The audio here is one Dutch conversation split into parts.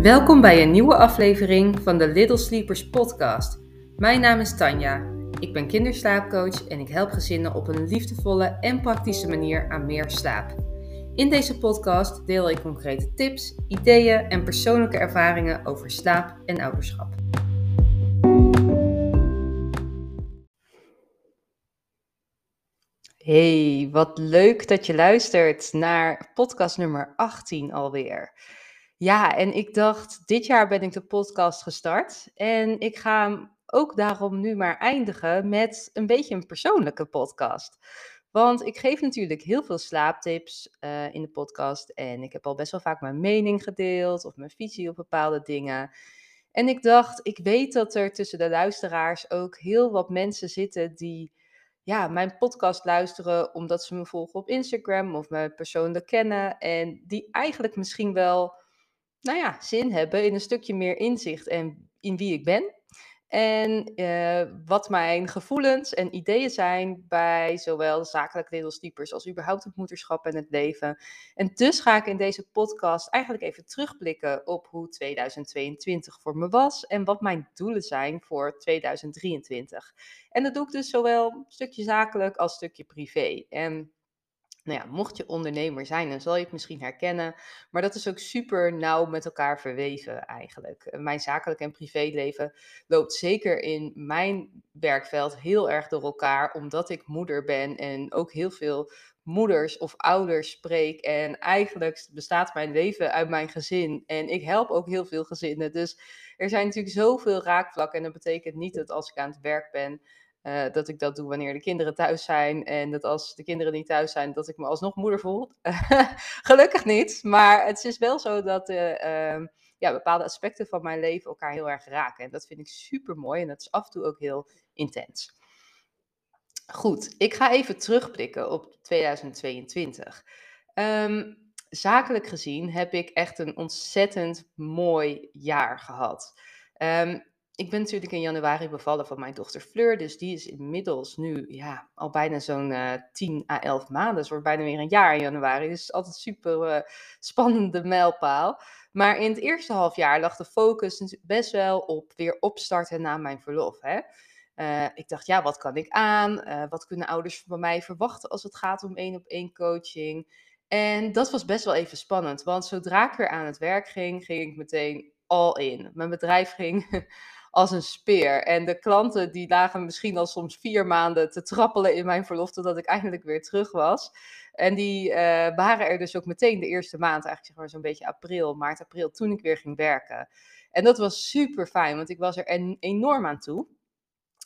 Welkom bij een nieuwe aflevering van de Little Sleepers podcast. Mijn naam is Tanja. Ik ben kinderslaapcoach en ik help gezinnen op een liefdevolle en praktische manier aan meer slaap. In deze podcast deel ik concrete tips, ideeën en persoonlijke ervaringen over slaap en ouderschap. Hey, wat leuk dat je luistert naar podcast nummer 18 alweer. Ja, en ik dacht, dit jaar ben ik de podcast gestart en ik ga ook daarom nu maar eindigen met een beetje een persoonlijke podcast. Want ik geef natuurlijk heel veel slaaptips uh, in de podcast en ik heb al best wel vaak mijn mening gedeeld of mijn visie op bepaalde dingen. En ik dacht, ik weet dat er tussen de luisteraars ook heel wat mensen zitten die ja, mijn podcast luisteren omdat ze me volgen op Instagram of me persoonlijk kennen. En die eigenlijk misschien wel, nou ja, zin hebben in een stukje meer inzicht en in wie ik ben. En uh, wat mijn gevoelens en ideeën zijn bij zowel zakelijk sleepers als überhaupt het moederschap en het leven. En dus ga ik in deze podcast eigenlijk even terugblikken op hoe 2022 voor me was en wat mijn doelen zijn voor 2023. En dat doe ik dus zowel stukje zakelijk als stukje privé. En nou ja, mocht je ondernemer zijn, dan zal je het misschien herkennen. Maar dat is ook super nauw met elkaar verweven eigenlijk. Eh, mijn zakelijk en privéleven loopt zeker in mijn werkveld heel erg door elkaar, omdat ik moeder ben en ook heel veel moeders of ouders spreek. En eigenlijk bestaat mijn leven uit mijn gezin. En ik help ook heel veel gezinnen. Dus er zijn natuurlijk zoveel raakvlakken. En dat betekent niet dat als ik aan het werk ben uh, dat ik dat doe wanneer de kinderen thuis zijn. En dat als de kinderen niet thuis zijn, dat ik me alsnog moeder voel. Gelukkig niet. Maar het is wel zo dat uh, uh, ja, bepaalde aspecten van mijn leven elkaar heel erg raken. En dat vind ik super mooi. En dat is af en toe ook heel intens. Goed, ik ga even terugblikken op 2022. Um, ehm, zakelijk gezien heb ik echt een ontzettend mooi jaar gehad. Um, ik ben natuurlijk in januari bevallen van mijn dochter Fleur. Dus die is inmiddels nu ja, al bijna zo'n uh, 10 à 11 maanden. Dus wordt bijna weer een jaar in januari. Dus het is altijd super uh, spannende mijlpaal. Maar in het eerste half jaar lag de focus best wel op weer opstarten na mijn verlof. Hè? Uh, ik dacht, ja, wat kan ik aan? Wat kunnen ouders van mij verwachten als het gaat om één op één coaching? En dat was best wel even spannend. Want zodra ik weer aan het werk ging, ging ik meteen all in. Mijn bedrijf ging als een speer. En de klanten die lagen misschien al soms vier maanden te trappelen in mijn verlof totdat ik eindelijk weer terug was. En die uh, waren er dus ook meteen de eerste maand, eigenlijk zeg maar zo'n beetje april, maart, april, toen ik weer ging werken. En dat was super fijn, want ik was er enorm aan toe.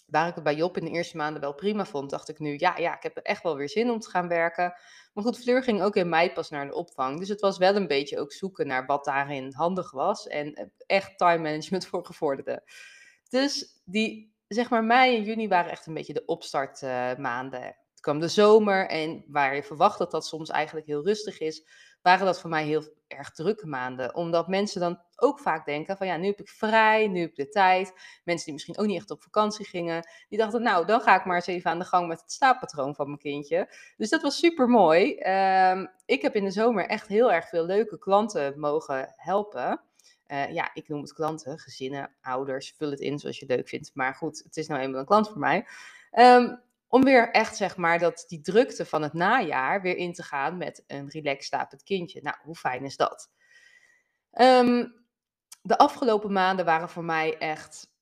Waar ik het bij Job in de eerste maanden wel prima vond, dacht ik nu, ja, ja, ik heb echt wel weer zin om te gaan werken. Maar goed, Fleur ging ook in mei pas naar de opvang. Dus het was wel een beetje ook zoeken naar wat daarin handig was. En eh, echt time management voor gevorderden. Dus die, zeg maar, mei en juni waren echt een beetje de opstartmaanden. Uh, Toen kwam de zomer en waar je verwacht dat dat soms eigenlijk heel rustig is, waren dat voor mij heel erg drukke maanden. Omdat mensen dan ook vaak denken van ja, nu heb ik vrij, nu heb ik de tijd. Mensen die misschien ook niet echt op vakantie gingen, die dachten nou, dan ga ik maar eens even aan de gang met het slaappatroon van mijn kindje. Dus dat was super mooi. Uh, ik heb in de zomer echt heel erg veel leuke klanten mogen helpen. Uh, ja, ik noem het klanten, gezinnen, ouders, vul het in zoals je leuk vindt. Maar goed, het is nou eenmaal een klant voor mij. Um, om weer echt, zeg maar, dat, die drukte van het najaar weer in te gaan met een relaxed slapend kindje. Nou, hoe fijn is dat? Um, de afgelopen maanden waren voor mij echt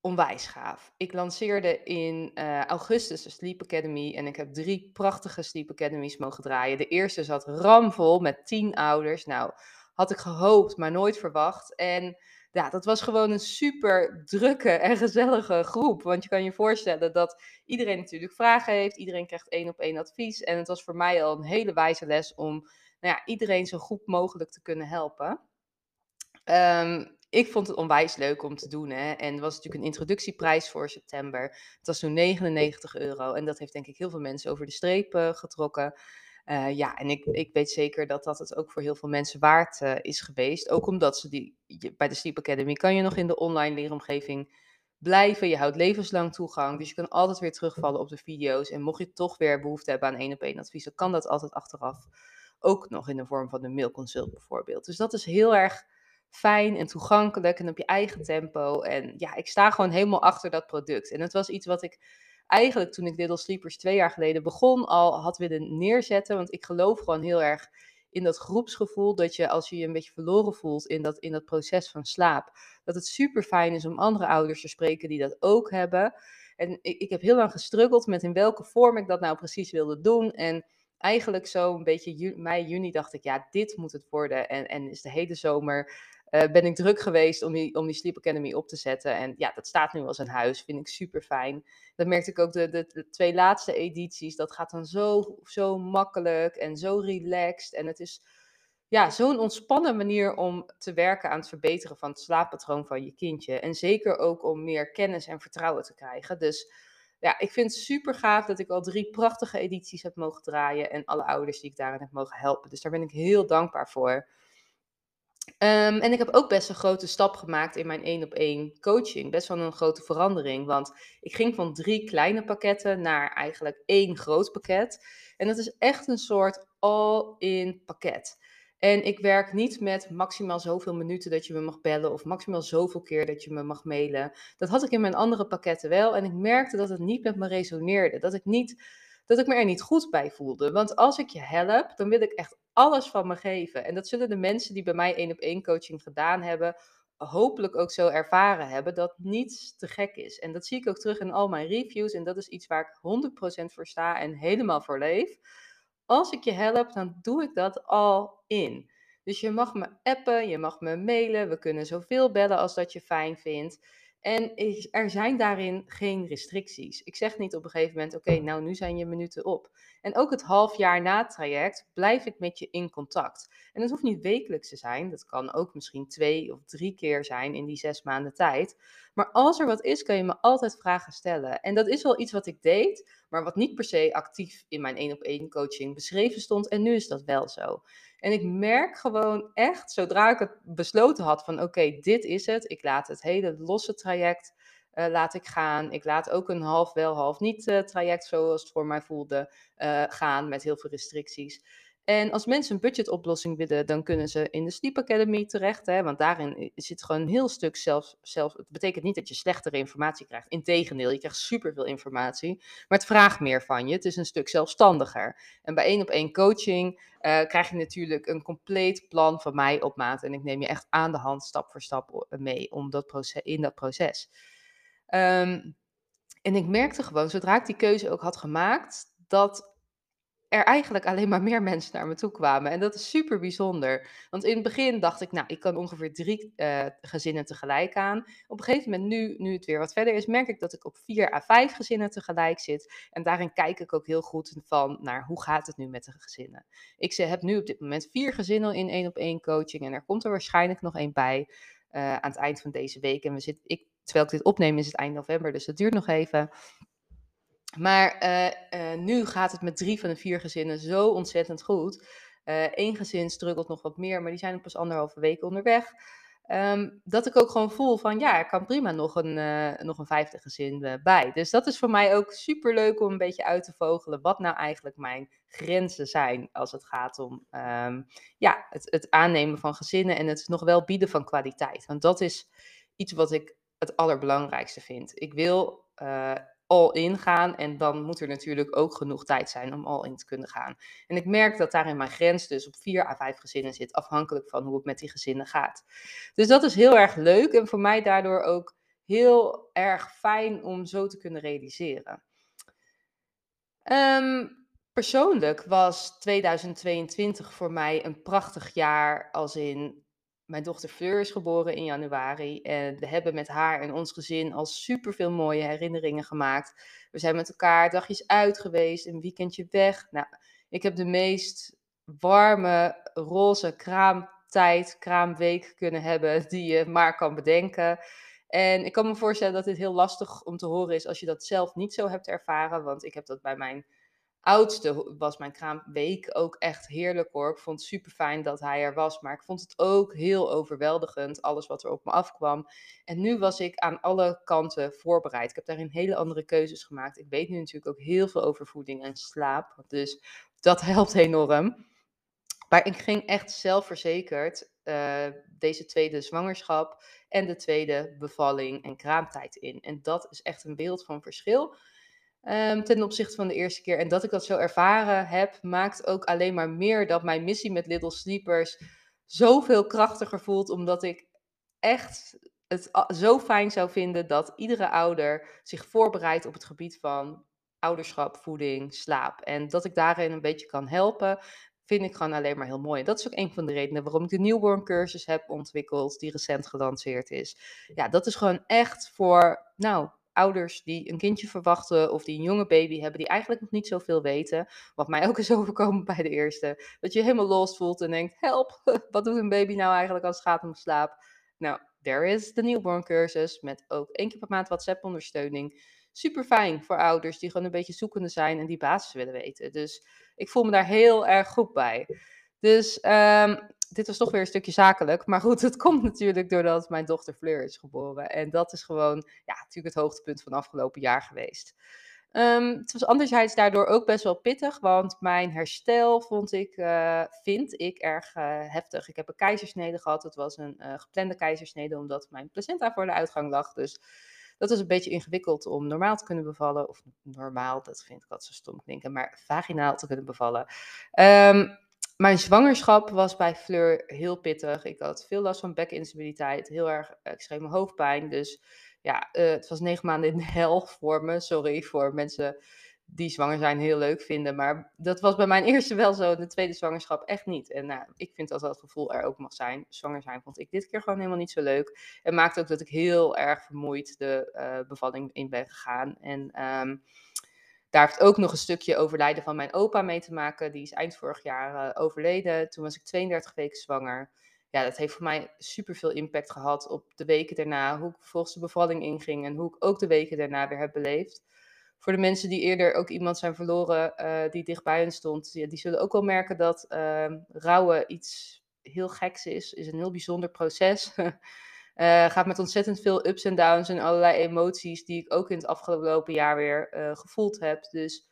onwijs gaaf. Ik lanceerde in uh, augustus de Sleep Academy en ik heb drie prachtige Sleep Academies mogen draaien. De eerste zat ramvol met tien ouders. Nou, had ik gehoopt, maar nooit verwacht. En ja, dat was gewoon een super drukke en gezellige groep. Want je kan je voorstellen dat iedereen natuurlijk vragen heeft. Iedereen krijgt één op één advies. En het was voor mij al een hele wijze les om nou ja, iedereen zo goed mogelijk te kunnen helpen. Um, ik vond het onwijs leuk om te doen. Hè? En er was natuurlijk een introductieprijs voor september. Het was zo'n 99 euro. En dat heeft denk ik heel veel mensen over de streep uh, getrokken. Uh, ja, en ik, ik weet zeker dat dat het ook voor heel veel mensen waard uh, is geweest. Ook omdat ze die, bij de Sleep Academy kan je nog in de online leeromgeving blijven. Je houdt levenslang toegang. Dus je kan altijd weer terugvallen op de video's. En mocht je toch weer behoefte hebben aan één op één advies, dan kan dat altijd achteraf. Ook nog in de vorm van een mailconsult bijvoorbeeld. Dus dat is heel erg fijn en toegankelijk en op je eigen tempo. En ja, ik sta gewoon helemaal achter dat product. En het was iets wat ik eigenlijk toen ik Little Sleepers twee jaar geleden begon al had willen neerzetten. Want ik geloof gewoon heel erg in dat groepsgevoel. Dat je als je je een beetje verloren voelt in dat, in dat proces van slaap. Dat het super fijn is om andere ouders te spreken die dat ook hebben. En ik, ik heb heel lang gestruggeld met in welke vorm ik dat nou precies wilde doen. En eigenlijk zo een beetje mei, juni dacht ik, ja, dit moet het worden. En, en is de hele zomer ben ik druk geweest om die, om die Sleep Academy op te zetten. En ja, dat staat nu als een huis. Vind ik super fijn. Dat merkte ik ook de, de, de, twee laatste edities. Dat gaat dan zo, zo makkelijk en zo relaxed. En het is ja, zo'n ontspannen manier om te werken aan het verbeteren van het slaappatroon van je kindje. En zeker ook om meer kennis en vertrouwen te krijgen. Dus ja, ik vind het super gaaf dat ik al drie prachtige edities heb mogen draaien. En alle ouders die ik daarin heb mogen helpen. Dus daar ben ik heel dankbaar voor. Um, en ik heb ook best een grote stap gemaakt in mijn één op één coaching. Best wel een grote verandering. Want ik ging van drie kleine pakketten naar eigenlijk één groot pakket. En dat is echt een soort all-in pakket. En ik werk niet met maximaal zoveel minuten dat je me mag bellen of maximaal zoveel keer dat je me mag mailen. Dat had ik in mijn andere pakketten wel en ik merkte dat het niet met me resoneerde. Dat ik, niet, dat ik me er niet goed bij voelde. Want als ik je help, dan wil ik echt alles van me geven. En dat zullen de mensen die bij mij één op één coaching gedaan hebben, hopelijk ook zo ervaren hebben dat niets te gek is. En dat zie ik ook terug in al mijn reviews. En dat is iets waar ik 100% voor sta en helemaal voor leef. Als ik je help, dan doe ik dat al in. Dus je mag me appen, je mag me mailen. We kunnen zoveel bellen als dat je fijn vindt. En er zijn daarin geen restricties. Ik zeg niet op een gegeven moment: oké, nou nu zijn je minuten op. En ook het half jaar na het traject blijf ik met je in contact. En dat hoeft niet wekelijks te zijn. Dat kan ook misschien twee of drie keer zijn in die zes maanden tijd. Maar als er wat is, kan je me altijd vragen stellen. En dat is wel iets wat ik deed, maar wat niet per se actief in mijn één op één coaching beschreven stond. En nu is dat wel zo. En ik merk gewoon echt, zodra ik het besloten had van oké, dit is het. Ik laat het hele losse traject uh, laat ik gaan. Ik laat ook een half wel, half niet uh, traject, zoals het voor mij voelde, uh, gaan met heel veel restricties. En als mensen een budgetoplossing willen, dan kunnen ze in de Sleep Academy terecht. Hè, want daarin zit gewoon een heel stuk zelf, zelf. Het betekent niet dat je slechtere informatie krijgt. Integendeel, je krijgt superveel informatie. Maar het vraagt meer van je. Het is een stuk zelfstandiger. En bij één op één coaching uh, krijg je natuurlijk een compleet plan van mij op maat. En ik neem je echt aan de hand, stap voor stap mee om dat proces, in dat proces. Um, en ik merkte gewoon, zodra ik die keuze ook had gemaakt, dat er eigenlijk alleen maar meer mensen naar me toe kwamen. En dat is super bijzonder. Want in het begin dacht ik, nou, ik kan ongeveer drie uh, gezinnen tegelijk aan. Op een gegeven moment, nu, nu het weer wat verder is, merk ik dat ik op vier à vijf gezinnen tegelijk zit. En daarin kijk ik ook heel goed van naar hoe gaat het nu met de gezinnen. Ik heb nu op dit moment vier gezinnen in één op één coaching. En er komt er waarschijnlijk nog één bij. Uh, aan het eind van deze week. En we zitten, ik, terwijl ik dit opneem is het eind november, dus dat duurt nog even. Maar uh, uh, nu gaat het met drie van de vier gezinnen zo ontzettend goed. Eén gezin struggelt nog wat meer, maar die zijn pas anderhalve week onderweg. Um, dat ik ook gewoon voel van ja, er kan prima nog een, nog een vijfde gezin bij. Dus dat is voor mij ook super leuk om een beetje uit te vogelen wat nou eigenlijk mijn grenzen zijn als het gaat om um, ja, het, het aannemen van gezinnen en het nog wel bieden van kwaliteit. Want dat is iets wat ik het allerbelangrijkste vind. Ik wil uh, all in gaan en dan moet er natuurlijk ook genoeg tijd zijn om all in te kunnen gaan. En ik merk dat daarin mijn grens dus op 4 à 5 gezinnen zit, afhankelijk van hoe het met die gezinnen gaat. Dus dat is heel erg leuk en voor mij daardoor ook heel erg fijn om zo te kunnen realiseren. Um, persoonlijk was 2022 voor mij een prachtig jaar als in mijn dochter Fleur is geboren in januari. En we hebben met haar en ons gezin al super veel mooie herinneringen gemaakt. We zijn met elkaar dagjes uit geweest, een weekendje weg. Nou, ik heb de meest warme, roze kraamtijd, kraamweek kunnen hebben die je maar kan bedenken. En ik kan me voorstellen dat dit heel lastig om te horen is als je dat zelf niet zo hebt ervaren. Want ik heb dat bij mijn oudste was mijn kraamweek ook echt heerlijk hoor. Ik vond het super fijn dat hij er was, maar ik vond het ook heel overweldigend, alles wat er op me afkwam. En nu was ik aan alle kanten voorbereid. Ik heb daarin hele andere keuzes gemaakt. Ik weet nu natuurlijk ook heel veel over voeding en slaap, dus dat helpt enorm. Maar ik ging echt zelfverzekerd uh, deze tweede zwangerschap en de tweede bevalling en kraamtijd in. En dat is echt een beeld van verschil. Um, ten opzichte van de eerste keer. En dat ik dat zo ervaren heb, maakt ook alleen maar meer dat mijn missie met Little Sleepers zoveel krachtiger voelt. Omdat ik echt het zo fijn zou vinden dat iedere ouder zich voorbereidt op het gebied van ouderschap, voeding, slaap. En dat ik daarin een beetje kan helpen, vind ik gewoon alleen maar heel mooi. Dat is ook een van de redenen waarom ik de newborn cursus heb ontwikkeld, die recent gelanceerd is. Ja, dat is gewoon echt voor, nou, ouders die een kindje verwachten of die een jonge baby hebben, die eigenlijk nog niet zoveel weten. Wat mij ook is overkomen bij de eerste. Dat je helemaal lost voelt en denkt, help, wat doet een baby nou eigenlijk als het gaat om slaap? Nou, there is de newborn cursus met ook één keer per maand WhatsApp ondersteuning. Super fijn voor ouders die gewoon een beetje zoekende zijn en die basis willen weten. Dus ik voel me daar heel erg goed bij. Dus um, dit was toch weer een stukje zakelijk. Maar goed, het komt natuurlijk doordat mijn dochter Fleur is geboren. En dat is gewoon, ja, natuurlijk het hoogtepunt van afgelopen jaar geweest. Um, het was anderzijds daardoor ook best wel pittig, want mijn herstel vond ik, uh, vind ik erg uh, heftig. Ik heb een keizersnede gehad. Het was een uh, geplande keizersnede, omdat mijn placenta voor de uitgang lag. Dus dat is een beetje ingewikkeld om normaal te kunnen bevallen. Of normaal, dat vind ik wat zo stom klinken, maar vaginaal te kunnen bevallen. Um, mijn zwangerschap was bij Fleur heel pittig. Ik had veel last van bekinstabiliteit, heel erg extreme hoofdpijn. Dus ja, uh, het was negen maanden in de hel voor me. Sorry voor mensen die zwanger zijn heel leuk vinden. Maar dat was bij mijn eerste wel zo, de tweede zwangerschap echt niet. En nou, ik vind dat dat gevoel er ook mag zijn. Zwanger zijn vond ik dit keer gewoon helemaal niet zo leuk. En maakte ook dat ik heel erg vermoeid de uh, bevalling in ben gegaan. En um, daar heeft ook nog een stukje overlijden van mijn opa mee te maken. Die is eind vorig jaar uh, overleden. Toen was ik 32 weken zwanger. Ja, dat heeft voor mij super veel impact gehad op de weken daarna. Hoe ik volgens de bevalling inging en hoe ik ook de weken daarna weer heb beleefd. Voor de mensen die eerder ook iemand zijn verloren uh, die dichtbij hen stond, die, die zullen ook wel merken dat uh, rouwen iets heel geks is. Is een heel bijzonder proces. Uh, gaat met ontzettend veel ups en downs en allerlei emoties die ik ook in het afgelopen jaar weer uh, gevoeld heb. Dus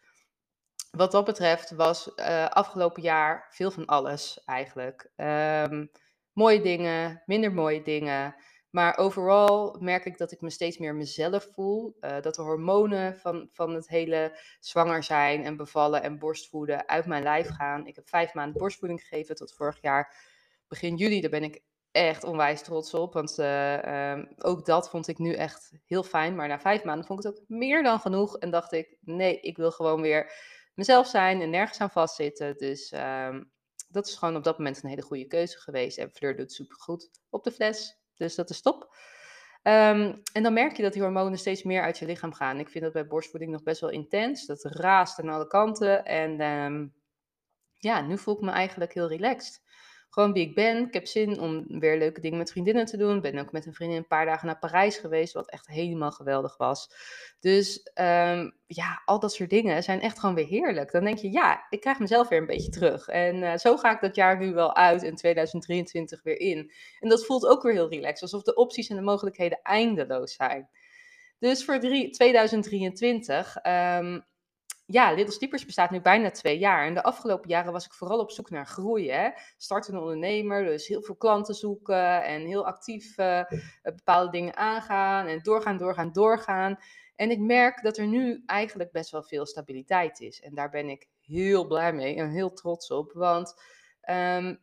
wat dat betreft was uh, afgelopen jaar veel van alles eigenlijk. Um, mooie dingen, minder mooie dingen. Maar overal merk ik dat ik me steeds meer mezelf voel. dat de hormonen van, van het hele zwanger zijn en bevallen en borstvoeden uit mijn lijf gaan. Ik heb vijf maanden borstvoeding gegeven tot vorig jaar begin juli. Daar ben ik echt onwijs trots op. Want uh, um, ook dat vond ik nu echt heel fijn. Maar na vijf maanden vond ik het ook meer dan genoeg. En dacht ik, nee, ik wil gewoon weer mezelf zijn en nergens aan vastzitten. Dus um, dat is gewoon op dat moment een hele goede keuze geweest. En Fleur doet supergoed op de fles. Dus dat is top. Um, en dan merk je dat die hormonen steeds meer uit je lichaam gaan. Ik vind dat bij borstvoeding nog best wel intens. Dat raast aan alle kanten. En ja, nu voel ik me eigenlijk heel relaxed gewoon wie ik ben. Ik heb zin om weer leuke dingen met vriendinnen te doen. Ben ook met een vriendin een paar dagen naar Parijs geweest, wat echt helemaal geweldig was. Dus um, ja, al dat soort dingen zijn echt gewoon weer heerlijk. Dan denk je, ja, ik krijg mezelf weer een beetje terug. En uh, zo ga ik dat jaar nu wel uit en 2023 weer in. En dat voelt ook weer heel relaxed, alsof de opties en de mogelijkheden eindeloos zijn. Dus voor drie, 2023 um, ja, Little Sleepers bestaat nu bijna twee jaar. En de afgelopen jaren was ik vooral op zoek naar groei. Hè? Startende ondernemer, dus heel veel klanten zoeken en heel actief uh, bepaalde dingen aangaan en doorgaan, doorgaan, doorgaan. En ik merk dat er nu eigenlijk best wel veel stabiliteit is. En daar ben ik heel blij mee en heel trots op. Want um,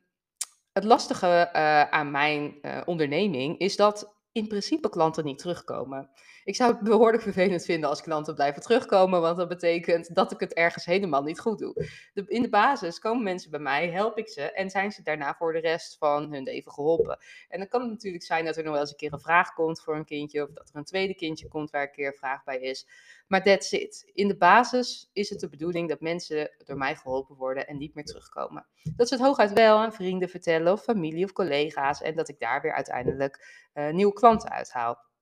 het lastige uh, aan mijn uh, onderneming is dat in principe klanten niet terugkomen. Ik zou het behoorlijk vervelend vinden als klanten blijven terugkomen, want dat betekent dat ik het ergens helemaal niet goed doe. In de basis komen mensen bij mij, help ik ze en zijn ze daarna voor de rest van hun leven geholpen. En dan kan het natuurlijk zijn dat er nog wel eens een keer een vraag komt voor een kindje, of dat er een tweede kindje komt waar een keer vraag bij is. Maar that's it. In de basis is het de bedoeling dat mensen door mij geholpen worden en niet meer terugkomen. Dat ze het hooguit wel aan vrienden vertellen, of familie of collega's, en dat ik daar weer uiteindelijk uh, nieuwe klanten uithaal.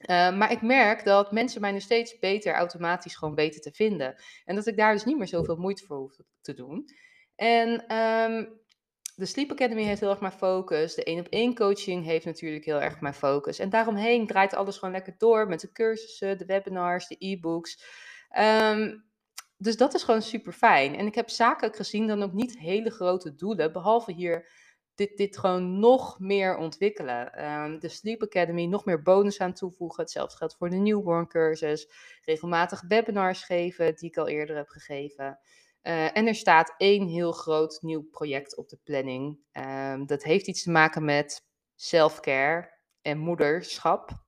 Uh, maar ik merk dat mensen mij nu steeds beter automatisch gewoon weten te vinden. En dat ik daar dus niet meer zoveel moeite voor hoef te doen. En um, de Sleep Academy heeft heel erg mijn focus. De één op één coaching heeft natuurlijk heel erg mijn focus. En daaromheen draait alles gewoon lekker door met de cursussen, de webinars, de e-books. Um, dus dat is gewoon super fijn. En ik heb zakelijk gezien dan ook niet hele grote doelen, behalve hier dit, dit gewoon nog meer ontwikkelen. Ehm, de Sleep Academy nog meer bonus aan toevoegen. Hetzelfde geldt voor de newborn cursus. Regelmatig webinars geven, die ik al eerder heb gegeven. Uh, en er staat één heel groot nieuw project op de planning. Um, dat heeft iets te maken met self-care en moederschap.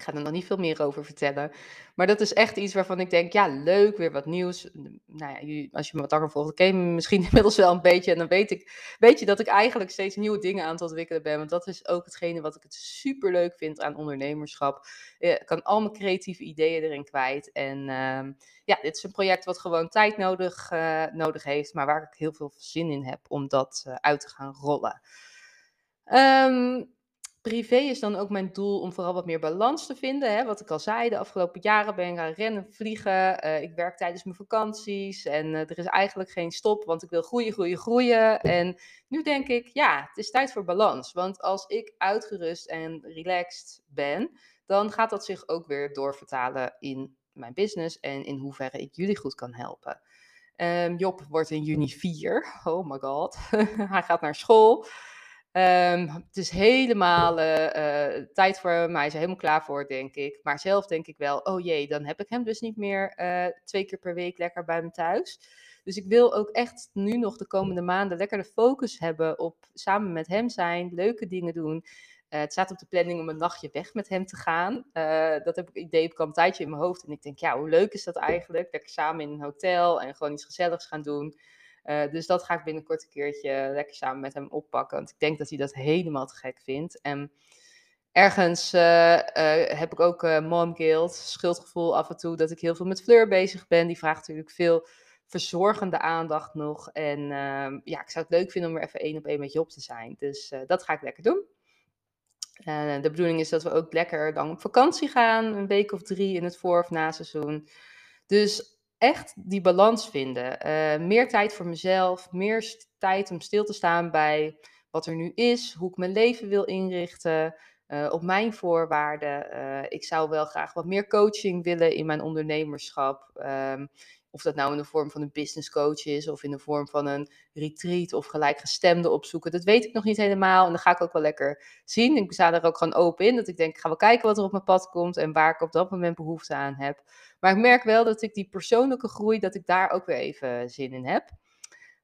Ik ga er nog niet veel meer over vertellen. Maar dat is echt iets waarvan ik denk, ja, leuk, weer wat nieuws. Nou ja, als je me wat langer volgt, ken misschien inmiddels wel een beetje. En dan weet, ik, weet je dat ik eigenlijk steeds nieuwe dingen aan het ontwikkelen ben. Want dat is ook hetgene wat ik het super leuk vind aan ondernemerschap. Ik kan al mijn creatieve ideeën erin kwijt. En uh, ja, dit is een project wat gewoon tijd nodig, uh, nodig heeft. Maar waar ik heel veel zin in heb om dat uh, uit te gaan rollen. Um, Privé is dan ook mijn doel om vooral wat meer balans te vinden. Hè? Wat ik al zei, de afgelopen jaren ben ik aan rennen, vliegen. Uh, ik werk tijdens mijn vakanties en uh, er is eigenlijk geen stop, want ik wil groeien, groeien, groeien. En nu denk ik, ja, het is tijd voor balans. Want als ik uitgerust en relaxed ben, dan gaat dat zich ook weer doorvertalen in mijn business en in hoeverre ik jullie goed kan helpen. Um, Job wordt in juni 4. Oh my god. Hij gaat naar school. Um, het is helemaal uh, uh, tijd voor hem. Hij is er helemaal klaar voor, denk ik. Maar zelf denk ik wel, oh jee, dan heb ik hem dus niet meer uh, twee keer per week lekker bij me thuis. Dus ik wil ook echt nu nog de komende maanden lekker de focus hebben op samen met hem zijn, leuke dingen doen. het staat op de planning om een nachtje weg met hem te gaan. dat heb ik idee heb ik al een tijdje in mijn hoofd. En ik denk, ja, hoe leuk is dat eigenlijk? Lekker samen in een hotel en gewoon iets gezelligs gaan doen. Uh, dus dat ga ik binnenkort een keertje lekker samen met hem oppakken. Want ik denk dat hij dat helemaal te gek vindt. En ergens uh, uh, heb ik ook mom guilt, schuldgevoel af en toe, dat ik heel veel met Fleur bezig ben. Die vraagt natuurlijk veel verzorgende aandacht nog. En ehm, ja, ik zou het leuk vinden om er even één op één met je op te zijn. Dus dat ga ik lekker doen. de bedoeling is dat we ook lekker dan op vakantie gaan, een week of drie in het voor- of na-seizoen. Dus echt die balans vinden. Uh, meer tijd voor mezelf, meer tijd om stil te staan bij wat er nu is, hoe ik mijn leven wil inrichten, uh, op mijn voorwaarden. Uh, ik zou wel graag wat meer coaching willen in mijn ondernemerschap. Um, of dat nou in de vorm van een business coach is, of in de vorm van een retreat of gelijkgestemde opzoeken. Dat weet ik nog niet helemaal. En dan ga ik ook wel lekker zien. Ik sta er ook gewoon open in. Dat ik denk, ik ga wel kijken wat er op mijn pad komt en waar ik op dat moment behoefte aan heb. Maar ik merk wel dat ik die persoonlijke groei, dat ik daar ook weer even zin in heb.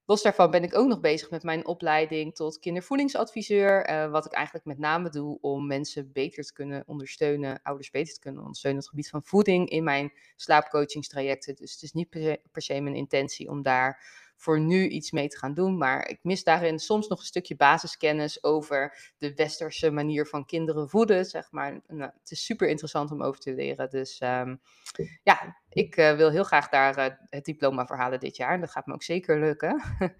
Los daarvan ben ik ook nog bezig met mijn opleiding tot kindervoedingsadviseur. Uh, wat ik eigenlijk met name doe om mensen beter te kunnen ondersteunen, ouders beter te kunnen ondersteunen op het gebied van voeding in mijn slaapcoachingstrajecten. Dus het is niet per se mijn intentie om daar voor nu iets mee te gaan doen. Maar ik mis daarin soms nog een stukje basiskennis over de westerse manier van kinderen voeden. Zeg maar. Nou, het is super interessant om over te leren. Dus um, ja, ik uh, wil heel graag daar uh, het diploma voor halen dit jaar. En dat gaat me ook zeker lukken.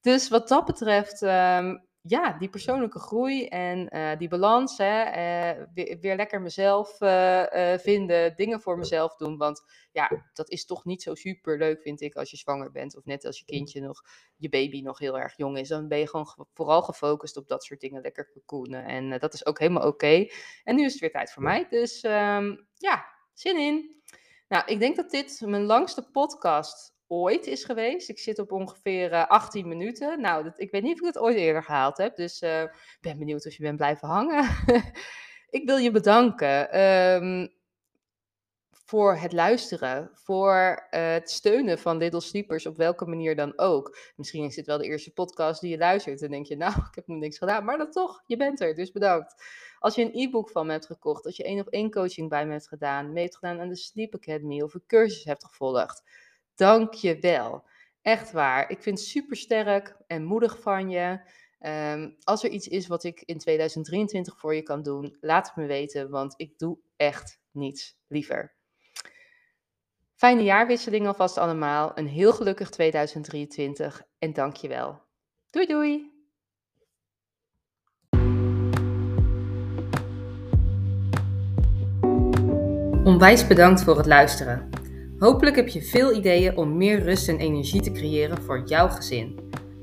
dus wat dat betreft. Um, ja, die persoonlijke groei en uh, die balans, hè, uh, weer, weer, lekker mezelf uh, vinden, dingen voor mezelf doen. Want ja, dat is toch niet zo super leuk, vind ik, als je zwanger bent. Of net als je kindje nog, je baby nog heel erg jong is. Dan ben je gewoon vooral gefocust op dat soort dingen, lekker cocoonen. En dat is ook helemaal oké. Okay. En nu is het weer tijd voor mij. Dus um, ja, zin in. Nou, ik denk dat dit mijn langste podcast is geweest. Ik zit op ongeveer uh, eh, 18 minuten. Nou, dat, ik weet niet of ik het ooit eerder gehaald heb. Dus ik uh, ben benieuwd of je bent blijven hangen. ik wil je bedanken um, voor het luisteren. Voor uh, het steunen van Little Sleepers op welke manier dan ook. Misschien is dit wel de eerste podcast die je luistert. En denk je, nou, ik heb nog niks gedaan. Maar dat toch, je bent er. Dus bedankt. Als je een e-book van me hebt gekocht. Als je één op één coaching bij me hebt gedaan. Mee hebt gedaan aan de Sleep Academy. Of een cursus hebt gevolgd Dank je wel. Echt waar. Ik vind het super sterk en moedig van je. Um, als er iets is wat ik in 2023 voor je kan doen, laat het me weten, want ik doe echt niets liever. Fijne jaarwisseling alvast allemaal. Een heel gelukkig 2023 en dank je wel. Doei doei! Onwijs bedankt voor het luisteren. Hopelijk heb je veel ideeën om meer rust en energie te creëren voor jouw gezin.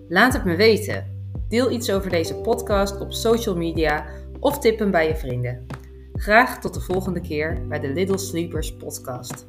Laat het me weten. Deel iets over deze podcast op social media of tip hem bij je vrienden. Graag tot de volgende keer bij de Little Sleepers podcast.